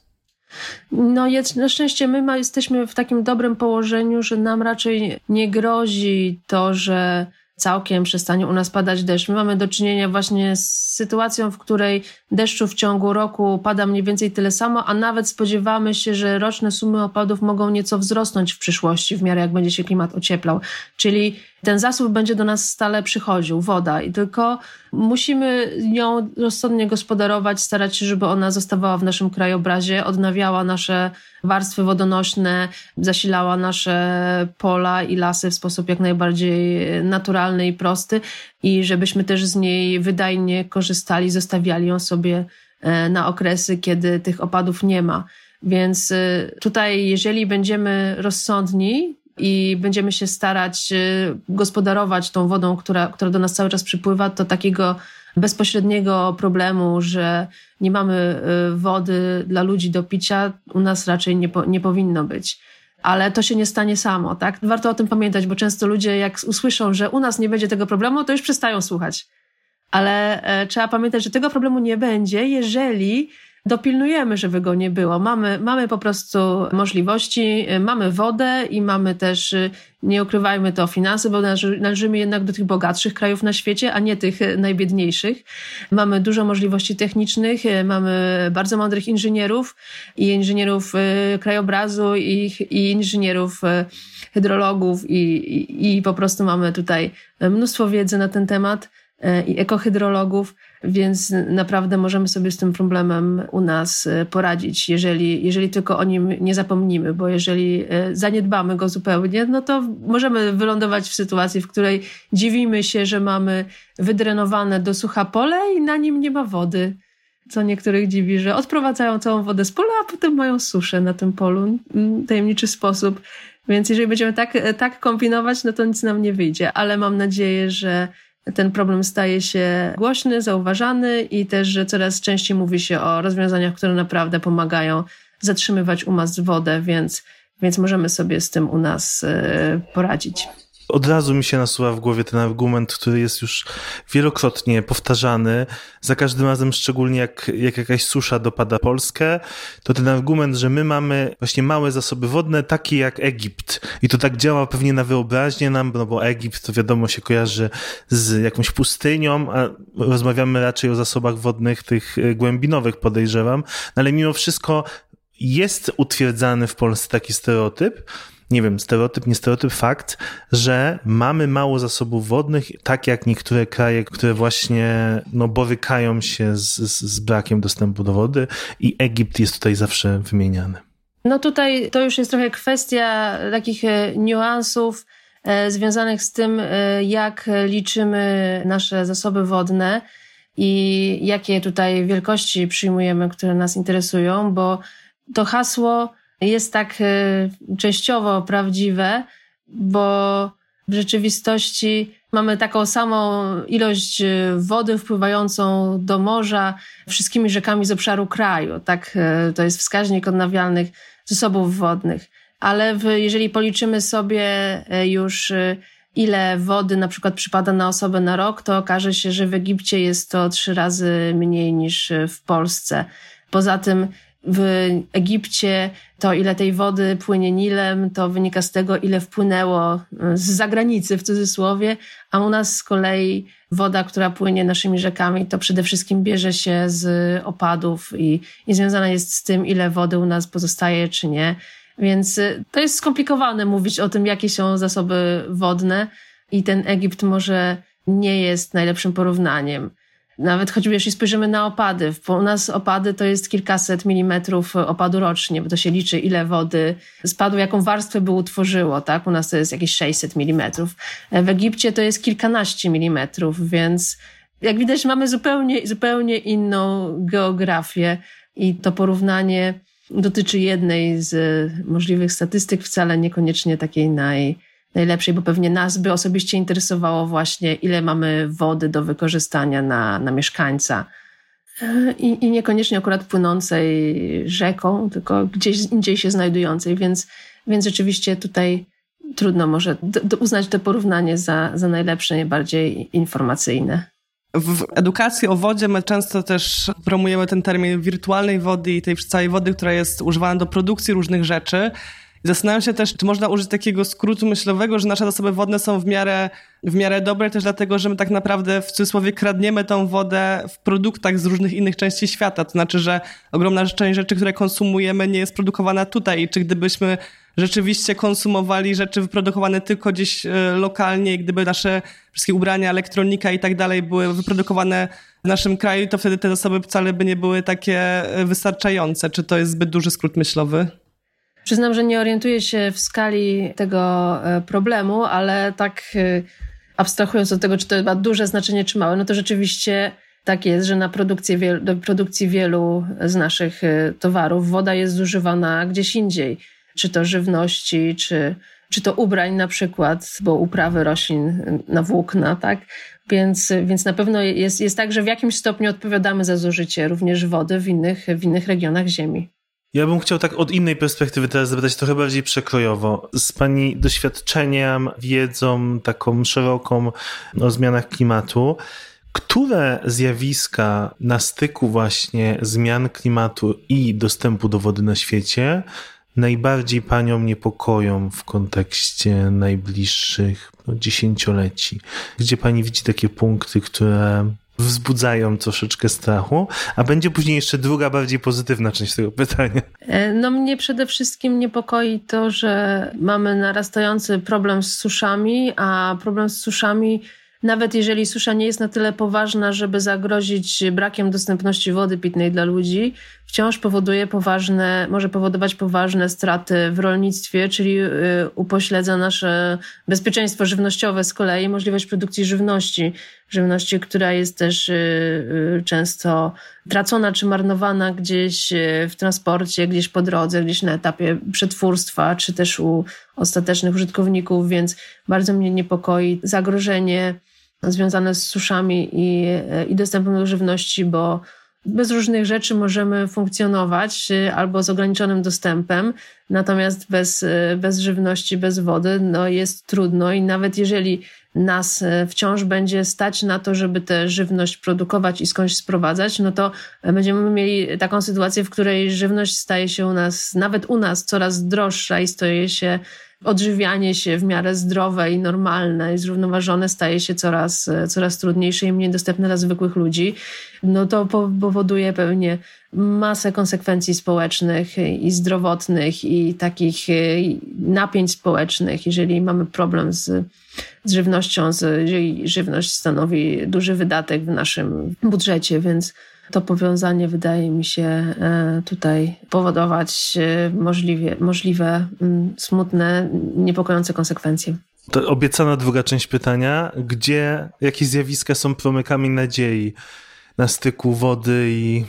No na szczęście my jesteśmy w takim dobrym położeniu, że nam raczej nie grozi to, że całkiem przestanie u nas padać deszcz. My mamy do czynienia właśnie z sytuacją, w której deszczu w ciągu roku pada mniej więcej tyle samo, a nawet spodziewamy się, że roczne sumy opadów mogą nieco wzrosnąć w przyszłości, w miarę jak będzie się klimat ocieplał. Czyli ten zasób będzie do nas stale przychodził, woda, i tylko musimy nią rozsądnie gospodarować, starać się, żeby ona zostawała w naszym krajobrazie, odnawiała nasze warstwy wodonośne, zasilała nasze pola i lasy w sposób jak najbardziej naturalny i prosty i żebyśmy też z niej wydajnie korzystali, zostawiali ją sobie e, na okresy, kiedy tych opadów nie ma. Więc e, tutaj, jeżeli będziemy rozsądni, i będziemy się starać y, gospodarować tą wodą, która, która do nas cały czas przypływa, to takiego bezpośredniego problemu, że nie mamy y, wody dla ludzi do picia, u nas raczej nie, po, nie powinno być. ale to się nie stanie samo, tak? Warto o tym pamiętać, bo często ludzie jak usłyszą, że u nas nie będzie tego problemu, to już przestają słuchać. Ale e, trzeba pamiętać, że tego problemu nie będzie, jeżeli dopilnujemy, żeby go nie było. Mamy, mamy po prostu możliwości, y, mamy wodę i mamy też, y, nie ukrywajmy to, finanse, bo należymy jednak do tych bogatszych krajów na świecie, a nie tych y, najbiedniejszych. Mamy dużo możliwości technicznych, mamy bardzo mądrych inżynierów i inżynierów krajobrazu i, i inżynierów hydrologów i, i, i po prostu mamy tutaj mnóstwo wiedzy na ten temat i ekohydrologów więc naprawdę możemy sobie z tym problemem u nas e, poradzić, jeżeli, jeżeli tylko o nim nie zapomnimy, bo jeżeli e, zaniedbamy go zupełnie, no to możemy wylądować w sytuacji, w której dziwimy się, że mamy wydrenowane do sucha pole i na nim nie ma wody. Co niektórych dziwi, że odprowadzają całą wodę z pola, a potem mają suszę na tym polu w tajemniczy sposób. Więc jeżeli będziemy tak, e, tak kombinować, no to nic nam nie wyjdzie, ale mam nadzieję, że ten problem staje się głośny, zauważany i też, że coraz częściej mówi się o rozwiązaniach, które naprawdę pomagają zatrzymywać u nas wodę, więc, więc możemy sobie z tym u nas e, poradzić od razu mi się nasuwa w głowie ten argument, który jest już wielokrotnie powtarzany. Za każdym razem, szczególnie jak, jak jakaś susza dopada Polskę, to ten argument, że my mamy właśnie małe zasoby wodne, takie jak Egipt. I to tak działa pewnie na wyobraźnię nam, no bo Egipt to wiadomo się kojarzy z jakąś pustynią, a rozmawiamy raczej o zasobach wodnych tych e, głębinowych, podejrzewam. No ale mimo wszystko jest utwierdzany w Polsce taki stereotyp, nie wiem, stereotyp, nie stereotyp, fakt, że mamy mało zasobów wodnych, tak jak niektóre kraje, które właśnie no, borykają się z, z, z brakiem dostępu do wody i Egipt jest tutaj zawsze wymieniany. No tutaj to już jest trochę kwestia takich e, niuansów e, związanych z tym, e, jak liczymy nasze zasoby wodne i jakie tutaj wielkości przyjmujemy, które nas interesują, bo to hasło jest tak y, częściowo prawdziwe, bo w rzeczywistości mamy taką samą ilość y, wody wpływającą do morza wszystkimi rzekami z obszaru kraju. Tak, y, to jest wskaźnik odnawialnych zasobów wodnych. Ale w, jeżeli policzymy sobie już ile wody na przykład przypada na osobę na rok, to okaże się, że w Egipcie jest to trzy razy mniej niż w Polsce. Poza tym w Egipcie to, ile tej wody płynie Nilem, to wynika z tego, ile wpłynęło e, z zagranicy w cudzysłowie, a u nas z kolei woda, która płynie naszymi rzekami, to przede wszystkim bierze się z opadów i, i związana jest z tym, ile wody u nas pozostaje, czy nie. Więc e, to jest skomplikowane mówić o tym, jakie są zasoby wodne i ten Egipt może nie jest najlepszym porównaniem. Nawet choćby jeśli spojrzymy na opady, u nas opady to jest kilkaset milimetrów opadu rocznie, bo to się liczy, ile wody spadło, jaką warstwę by utworzyło, tak? U nas to jest jakieś 600 milimetrów. W Egipcie to jest kilkanaście milimetrów, więc jak widać mamy zupełnie, zupełnie inną geografię i to porównanie dotyczy jednej z możliwych statystyk, wcale niekoniecznie takiej naj, najlepszej, bo pewnie nas by osobiście interesowało właśnie, ile mamy wody do wykorzystania na, na mieszkańca. I, I niekoniecznie akurat płynącej rzeką, tylko gdzieś indziej się znajdującej, więc, więc rzeczywiście tutaj trudno może do, do uznać to porównanie za, za najlepsze, najbardziej informacyjne. W edukacji o wodzie my często też promujemy ten termin wirtualnej wody i tej całej wody, która jest używana do produkcji różnych rzeczy. Zastanawiam się też, czy można użyć takiego skrótu myślowego, że nasze zasoby wodne są w miarę, w miarę dobre, też dlatego, że my tak naprawdę w cudzysłowie kradniemy tą wodę w produktach z różnych innych części świata. To znaczy, że ogromna część rzeczy, które konsumujemy, nie jest produkowana tutaj. I czy gdybyśmy rzeczywiście konsumowali rzeczy wyprodukowane tylko gdzieś e, lokalnie, i gdyby nasze wszystkie ubrania, elektronika i tak dalej były wyprodukowane w naszym kraju, to wtedy te zasoby wcale by nie były takie e, wystarczające. Czy to jest zbyt duży skrót myślowy? Przyznam, że nie orientuję się w skali tego e, problemu, ale tak e, abstrahując od tego, czy to ma duże znaczenie, czy małe, no to rzeczywiście tak jest, że na produkcję do produkcji wielu z naszych e, towarów woda jest zużywana gdzieś indziej. Czy to żywności, czy, czy to ubrań na przykład, bo uprawy roślin na włókna, tak? Więc, więc na pewno jest, jest tak, że w jakimś stopniu odpowiadamy za zużycie również wody w innych, w innych regionach Ziemi. Ja bym chciał tak od innej perspektywy teraz zapytać, trochę bardziej przekrojowo. Z Pani doświadczeniem, wiedzą taką szeroką o zmianach klimatu, które zjawiska na styku właśnie zmian klimatu i dostępu do wody na świecie najbardziej Panią niepokoją w kontekście najbliższych dziesięcioleci? Gdzie Pani widzi takie punkty, które wzbudzają troszeczkę strachu, a będzie później jeszcze druga, bardziej pozytywna część tego pytania. E, no mnie przede wszystkim niepokoi to, że mamy narastający problem z suszami, a problem z suszami nawet jeżeli susza nie jest na tyle poważna, żeby zagrozić brakiem dostępności wody pitnej dla ludzi, wciąż powoduje poważne, może powodować poważne straty w rolnictwie, czyli y, upośledza nasze bezpieczeństwo żywnościowe z kolei, możliwość produkcji żywności, żywności, która jest też y, y, często tracona czy marnowana gdzieś w transporcie, gdzieś po drodze, gdzieś na etapie przetwórstwa, czy też u ostatecznych użytkowników, więc bardzo mnie niepokoi zagrożenie związane z suszami i, i dostępem do żywności, bo bez różnych rzeczy możemy funkcjonować albo z ograniczonym dostępem, natomiast bez, bez żywności, bez wody no jest trudno i nawet jeżeli nas wciąż będzie stać na to, żeby tę żywność produkować i skądś sprowadzać, no to będziemy mieli taką sytuację, w której żywność staje się u nas, nawet u nas, coraz droższa i staje się odżywianie się w miarę zdrowe i normalne i zrównoważone staje się coraz, coraz trudniejsze i mniej dostępne dla zwykłych ludzi, no to powoduje pewnie masę konsekwencji społecznych i zdrowotnych i takich napięć społecznych, jeżeli mamy problem z, z żywnością, z, żywność stanowi duży wydatek w naszym budżecie, więc to powiązanie wydaje mi się e, tutaj powodować e, możliwie, możliwe mm, smutne, niepokojące konsekwencje. To obiecana druga część pytania. Gdzie, jakie zjawiska są promykami nadziei na styku wody i,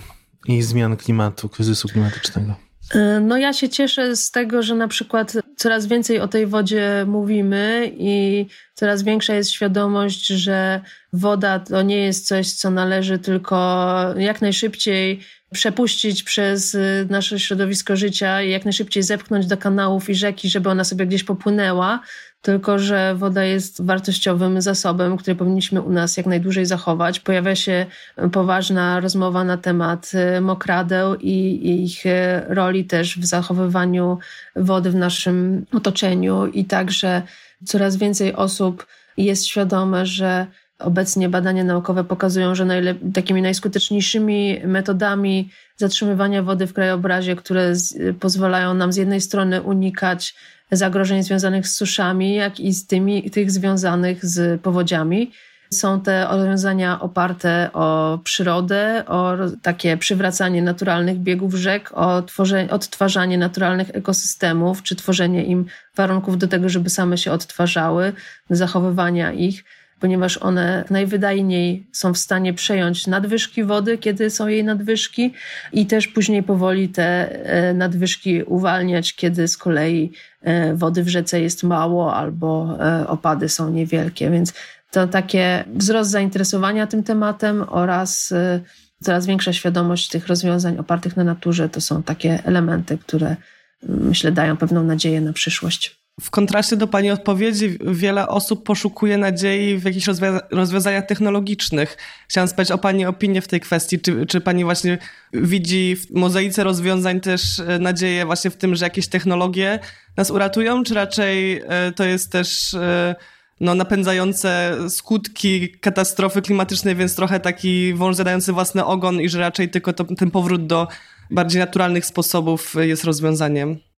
i zmian klimatu, kryzysu klimatycznego? E, no ja się cieszę z tego, że na przykład coraz więcej o tej wodzie mówimy i coraz większa jest świadomość, że woda to nie jest coś, co należy tylko jak najszybciej przepuścić przez nasze środowisko życia i jak najszybciej zepchnąć do kanałów i rzeki, żeby ona sobie gdzieś popłynęła, tylko że woda jest wartościowym zasobem, który powinniśmy u nas jak najdłużej zachować. Pojawia się poważna rozmowa na temat e, mokradeł i ich e, roli też w zachowywaniu wody w naszym otoczeniu i także coraz więcej osób jest świadome, że Obecnie badania naukowe pokazują, że takimi najskuteczniejszymi metodami zatrzymywania wody w krajobrazie, które z- pozwalają nam z jednej strony unikać zagrożeń związanych z suszami, jak i z tymi, tych związanych z powodziami. Są te rozwiązania oparte o przyrodę, o takie przywracanie naturalnych biegów rzek, o tworzenie, odtwarzanie naturalnych ekosystemów, czy tworzenie im warunków do tego, żeby same się odtwarzały, zachowywania ich ponieważ one najwydajniej są w stanie przejąć nadwyżki wody, kiedy są jej nadwyżki, i też później powoli te e, nadwyżki uwalniać, kiedy z kolei e, wody w rzece jest mało albo e, opady są niewielkie. Więc to takie wzrost zainteresowania tym tematem oraz coraz większa świadomość tych rozwiązań opartych na naturze to są takie elementy, które myślę dają pewną nadzieję na przyszłość. W kontraście do Pani odpowiedzi, wiele osób poszukuje nadziei w jakichś rozwiązaniach technologicznych. Chciałam spytać o Pani opinię w tej kwestii. Czy, czy Pani właśnie widzi w mozaice rozwiązań też e, nadzieję właśnie w tym, że jakieś technologie nas uratują, czy raczej e, to jest też e, no, napędzające skutki katastrofy klimatycznej, więc trochę taki wąż zadający własny ogon i że raczej tylko to, ten powrót do bardziej naturalnych sposobów jest rozwiązaniem?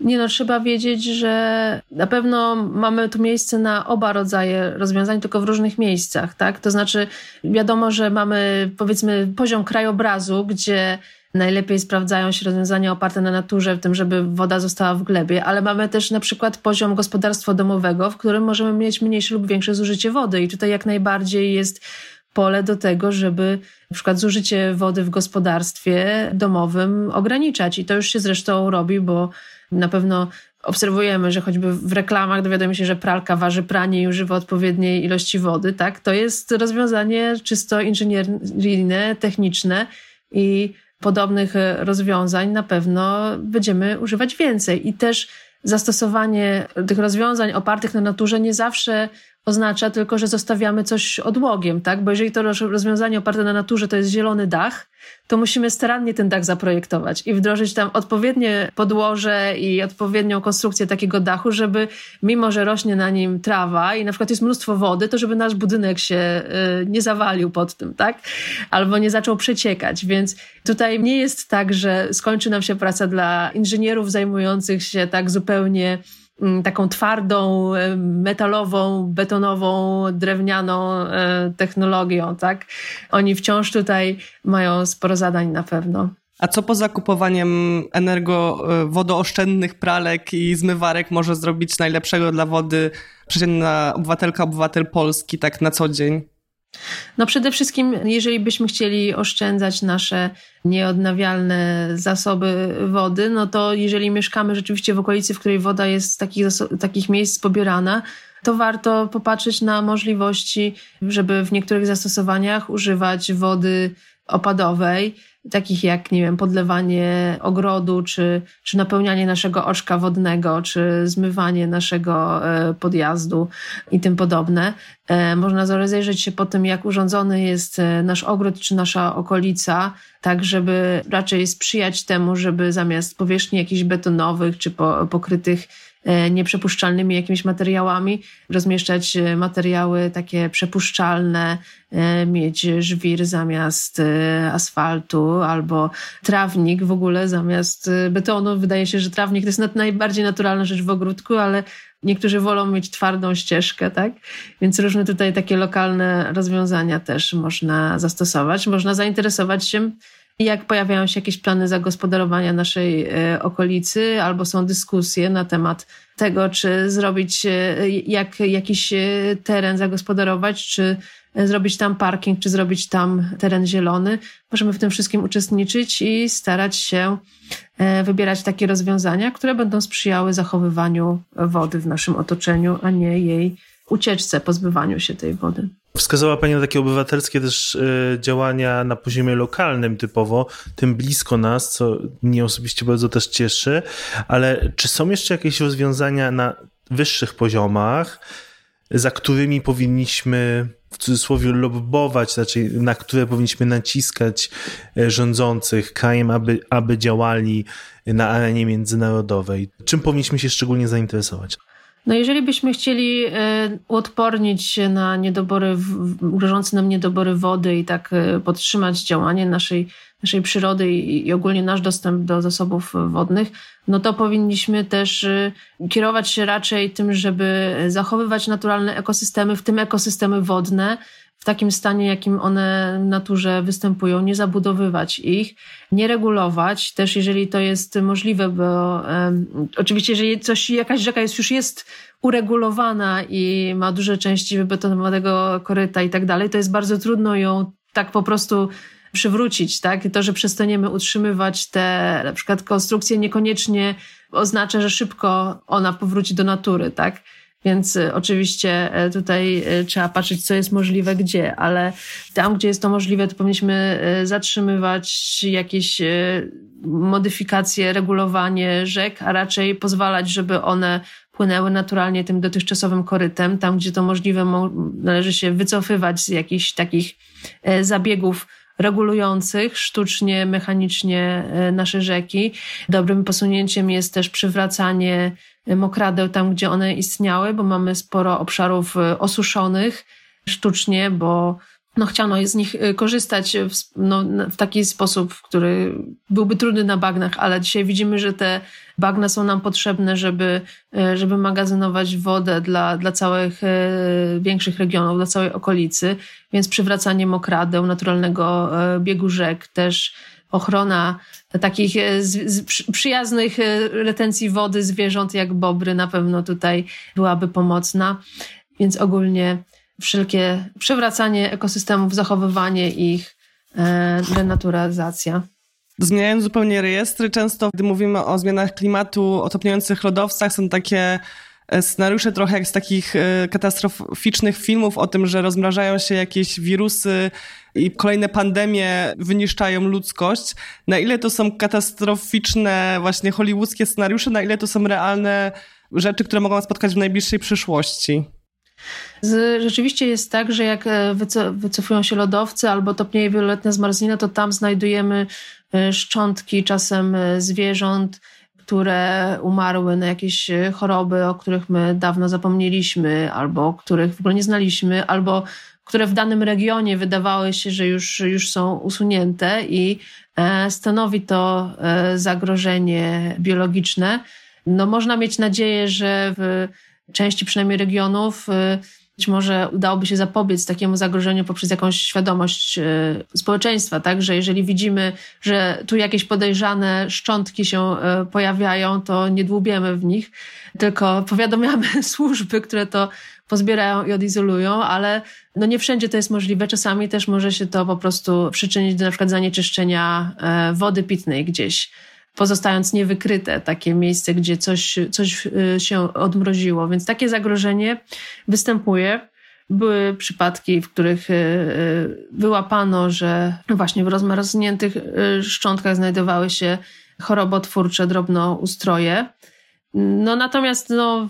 Nie no, trzeba wiedzieć, że na pewno mamy tu miejsce na oba rodzaje rozwiązań, tylko w różnych miejscach, tak? To znaczy, wiadomo, że mamy powiedzmy poziom krajobrazu, gdzie najlepiej sprawdzają się rozwiązania oparte na naturze, w tym, żeby woda została w glebie, ale mamy też na przykład poziom gospodarstwa domowego, w którym możemy mieć mniejsze lub większe zużycie wody i tutaj jak najbardziej jest pole do tego, żeby na przykład zużycie wody w gospodarstwie domowym ograniczać. I to już się zresztą robi, bo na pewno obserwujemy, że choćby w reklamach dowiadujemy się, że pralka waży pranie i używa odpowiedniej ilości wody, tak? To jest rozwiązanie czysto inżynieryjne, techniczne i podobnych rozwiązań na pewno będziemy używać więcej. I też zastosowanie tych rozwiązań opartych na naturze nie zawsze oznacza tylko, że zostawiamy coś odłogiem, tak? Bo jeżeli to rozwiązanie oparte na naturze to jest zielony dach, to musimy starannie ten dach zaprojektować i wdrożyć tam odpowiednie podłoże i odpowiednią konstrukcję takiego dachu, żeby mimo, że rośnie na nim trawa i na przykład jest mnóstwo wody, to żeby nasz budynek się y, nie zawalił pod tym, tak? Albo nie zaczął przeciekać. Więc tutaj nie jest tak, że skończy nam się praca dla inżynierów zajmujących się tak zupełnie taką twardą, e, metalową, betonową, drewnianą e, technologią, tak? Oni wciąż tutaj mają sporo zadań na pewno. A co poza kupowaniem energo e, pralek i zmywarek może zrobić najlepszego dla wody przeciętna obywatelka, obywatel Polski tak na co dzień? No przede wszystkim, jeżeli byśmy chcieli oszczędzać nasze nieodnawialne zasoby wody, no to jeżeli mieszkamy rzeczywiście w okolicy, w której woda jest z takich, takich miejsc pobierana, to warto popatrzeć na możliwości, żeby w niektórych zastosowaniach używać wody opadowej takich jak, nie wiem, podlewanie ogrodu, czy, czy napełnianie naszego oczka wodnego, czy zmywanie naszego e, podjazdu i tym podobne. E, można rozejrzeć się po tym, jak urządzony jest e, nasz ogród, czy nasza okolica, tak żeby raczej sprzyjać temu, żeby zamiast powierzchni jakichś betonowych, czy pokrytych E, nieprzepuszczalnymi jakimiś materiałami, rozmieszczać e, materiały takie przepuszczalne, e, mieć żwir zamiast asfaltu albo trawnik w ogóle zamiast betonu. Wydaje się, że trawnik to jest najbardziej naturalna rzecz w ogródku, ale niektórzy wolą mieć twardą ścieżkę, tak? Więc różne tutaj takie lokalne rozwiązania też można zastosować. Można zainteresować się jak pojawiają się jakieś plany zagospodarowania naszej e, okolicy, albo są dyskusje na temat tego, czy zrobić, e, jak jakiś e, teren zagospodarować, czy zrobić tam parking, czy zrobić tam teren zielony. Możemy w tym wszystkim uczestniczyć i starać się wybierać takie rozwiązania, które będą sprzyjały zachowywaniu wody w naszym otoczeniu, a nie jej ucieczce, pozbywaniu się tej wody. Wskazała Pani na takie obywatelskie też y, działania na poziomie lokalnym typowo, tym blisko nas, co mnie osobiście bardzo też cieszy, ale czy są jeszcze jakieś rozwiązania na wyższych poziomach, za którymi powinniśmy w cudzysłowie lobbować, znaczy na które powinniśmy naciskać y, rządzących krajem, aby, aby działali na arenie międzynarodowej? Czym powinniśmy się szczególnie zainteresować? No jeżeli byśmy chcieli e, uodpornić się na niedobory, grożące nam niedobory wody i tak e, podtrzymać działanie naszej, naszej przyrody i, ogólnie nasz dostęp do zasobów wodnych, no to powinniśmy też e, kierować się raczej tym, żeby zachowywać naturalne ekosystemy, w tym ekosystemy wodne, w takim stanie, jakim one w naturze występują, nie zabudowywać ich, nie regulować, też jeżeli to jest możliwe, bo um, oczywiście, jeżeli coś, jakaś rzeka jest, już jest uregulowana i ma duże części wybetonowanego koryta i tak dalej, to jest bardzo trudno ją tak po prostu przywrócić, tak? To, że przestaniemy utrzymywać te na przykład konstrukcje niekoniecznie oznacza, że szybko ona powróci do natury, tak? Więc y, oczywiście e, tutaj y, trzeba patrzeć, co jest możliwe gdzie, ale tam, gdzie jest to możliwe, to powinniśmy y, zatrzymywać jakieś modyfikacje, regulowanie rzek, a raczej pozwalać, żeby one płynęły naturalnie tym dotychczasowym korytem. Tam, gdzie to możliwe, należy się wycofywać z jakichś takich e, zabiegów regulujących sztucznie, mechanicznie e, nasze rzeki. Dobrym posunięciem jest też przywracanie mokradeł tam, gdzie one istniały, bo mamy sporo obszarów e, osuszonych sztucznie, bo no, chciano z nich e, korzystać w, no, w taki sposób, który byłby trudny na bagnach, ale dzisiaj widzimy, że te bagna są nam potrzebne, żeby, e, żeby magazynować wodę dla, dla całych większych regionów, dla całej okolicy, więc przywracanie mokradeł, naturalnego biegu rzek też ochrona takich e, przyjaznych e, retencji wody zwierząt jak bobry na pewno tutaj byłaby pomocna. Więc ogólnie wszelkie przywracanie ekosystemów, zachowywanie ich, e, denaturacja. Zmieniając zupełnie rejestry, często gdy mówimy o zmianach klimatu, o topniejących lodowcach, są takie e, scenariusze trochę jak z takich e, katastroficznych filmów o tym, że rozmrażają się jakieś wirusy i kolejne pandemie wyniszczają ludzkość. Na ile to są katastroficzne właśnie hollywoodzkie scenariusze, na ile to są realne rzeczy, które mogą nas spotkać w najbliższej przyszłości? Rzeczywiście jest tak, że jak e, wycofują się lodowce albo topnieje wieloletnia zmarzlina, to tam znajdujemy e, szczątki czasem zwierząt, które umarły na jakieś choroby, o których my dawno zapomnieliśmy, albo których w ogóle nie znaliśmy, albo które w danym regionie wydawały się, że już, już są usunięte i stanowi to zagrożenie biologiczne. No, można mieć nadzieję, że w części przynajmniej regionów być może udałoby się zapobiec takiemu zagrożeniu poprzez jakąś świadomość y, społeczeństwa, tak, że jeżeli widzimy, że tu jakieś podejrzane szczątki się y, pojawiają, to nie dłubiemy w nich, tylko powiadamiamy <laughs> służby, które to pozbierają i odizolują, ale no nie wszędzie to jest możliwe. Czasami też może się to po prostu przyczynić do na przykład zanieczyszczenia e, wody pitnej gdzieś pozostając niewykryte, takie miejsce, gdzie coś, coś y, się odmroziło. Więc takie zagrożenie występuje. Były przypadki, w których y, y, wyłapano, że właśnie w rozmarzniętych szczątkach znajdowały się chorobotwórcze drobnoustroje. No natomiast no,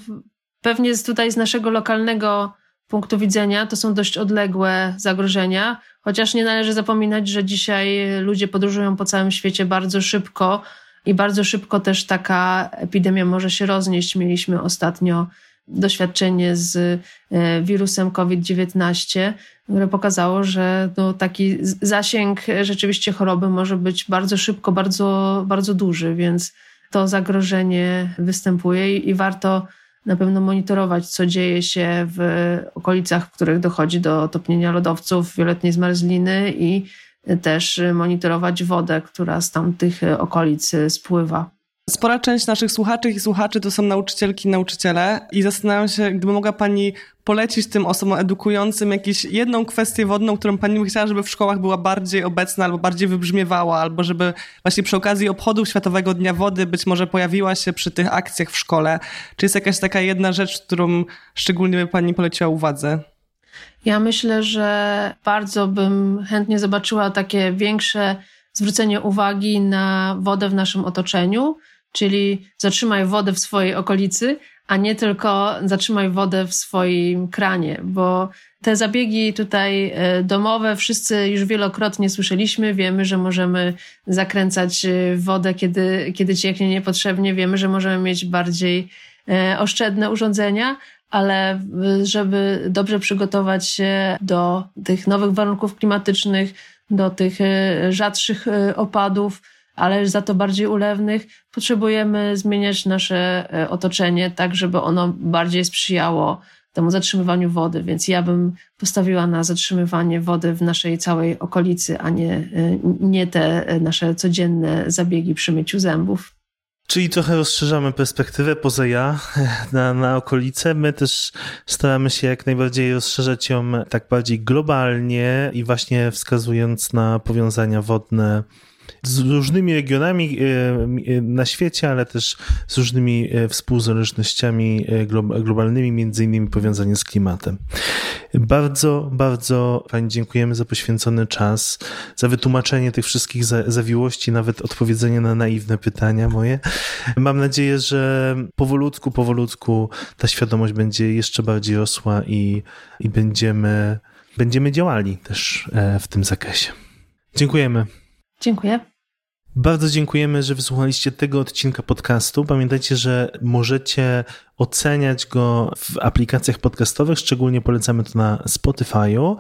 pewnie tutaj z naszego lokalnego punktu widzenia to są dość odległe zagrożenia, chociaż nie należy zapominać, że dzisiaj ludzie podróżują po całym świecie bardzo szybko, i bardzo szybko też taka epidemia może się roznieść. Mieliśmy ostatnio doświadczenie z e, wirusem COVID-19, które pokazało, że no, taki zasięg rzeczywiście choroby może być bardzo szybko, bardzo, bardzo duży, więc to zagrożenie występuje i, i warto na pewno monitorować, co dzieje się w okolicach, w których dochodzi do topnienia lodowców, wieloletniej zmarzliny i też monitorować wodę, która z tamtych okolic spływa. Spora część naszych słuchaczy i słuchaczy to są nauczycielki i nauczyciele i zastanawiam się, gdyby mogła Pani polecić tym osobom edukującym jakąś jedną kwestię wodną, którą Pani by chciała, żeby w szkołach była bardziej obecna albo bardziej wybrzmiewała, albo żeby właśnie przy okazji obchodu Światowego Dnia Wody być może pojawiła się przy tych akcjach w szkole. Czy jest jakaś taka jedna rzecz, którą szczególnie by Pani poleciła uwadze? Ja myślę, że bardzo bym chętnie zobaczyła takie większe zwrócenie uwagi na wodę w naszym otoczeniu, czyli zatrzymaj wodę w swojej okolicy, a nie tylko zatrzymaj wodę w swoim kranie, bo te zabiegi tutaj e, domowe wszyscy już wielokrotnie słyszeliśmy. Wiemy, że możemy zakręcać e, wodę, kiedy, kiedy cieknie niepotrzebnie. Wiemy, że możemy mieć bardziej e, oszczędne urządzenia, ale żeby dobrze przygotować się do tych nowych warunków klimatycznych, do tych e, rzadszych e, opadów, ale za to bardziej ulewnych, potrzebujemy zmieniać nasze otoczenie tak, żeby ono bardziej sprzyjało temu zatrzymywaniu wody, więc ja bym postawiła na zatrzymywanie wody w naszej całej okolicy, a nie, nie te nasze codzienne zabiegi przy myciu zębów. Czyli trochę rozszerzamy perspektywę poza ja <laughs> na, na okolice. My też staramy się jak najbardziej rozszerzać ją tak bardziej globalnie i właśnie wskazując na powiązania wodne z różnymi regionami e, e, na świecie, ale też z różnymi e, współzależnościami globalnymi, między innymi powiązanie z klimatem. Bardzo, bardzo Pani dziękujemy za poświęcony czas, za wytłumaczenie tych wszystkich zawiłości, nawet odpowiedzenie na naiwne pytania moje. Mam nadzieję, że powolutku, powolutku ta świadomość będzie jeszcze bardziej rosła i, i będziemy, będziemy działali też w tym zakresie. Dziękujemy. Dziękuję. Bardzo dziękujemy, że wysłuchaliście tego odcinka podcastu. Pamiętajcie, że możecie oceniać go w aplikacjach podcastowych, szczególnie polecamy to na Spotify'u.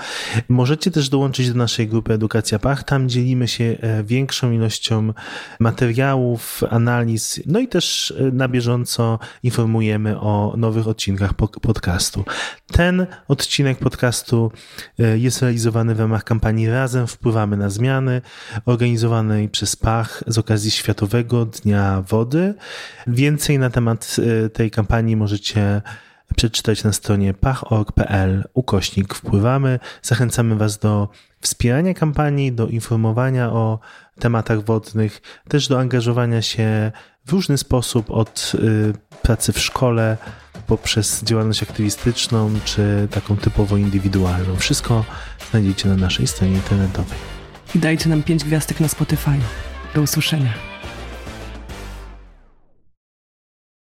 Możecie też dołączyć do naszej grupy Edukacja Pach, tam dzielimy się e, większą ilością materiałów, analiz, no i też e, na bieżąco informujemy o nowych odcinkach podcastu. Ten odcinek podcastu e, jest realizowany w ramach kampanii Razem Wpływamy na Zmiany, organizowanej przez Pach z okazji Światowego Dnia Wody. Więcej na temat tej kampanii możecie przeczytać na stronie pach.org.pl ukośnik wpływamy. Zachęcamy Was do wspierania kampanii, do informowania o tematach wodnych, też do angażowania się w różny sposób od y, pracy w szkole poprzez działalność aktywistyczną, czy taką typowo indywidualną. Wszystko znajdziecie na naszej stronie internetowej. I dajcie nam pięć gwiazdek na Spotify. Do usłyszenia.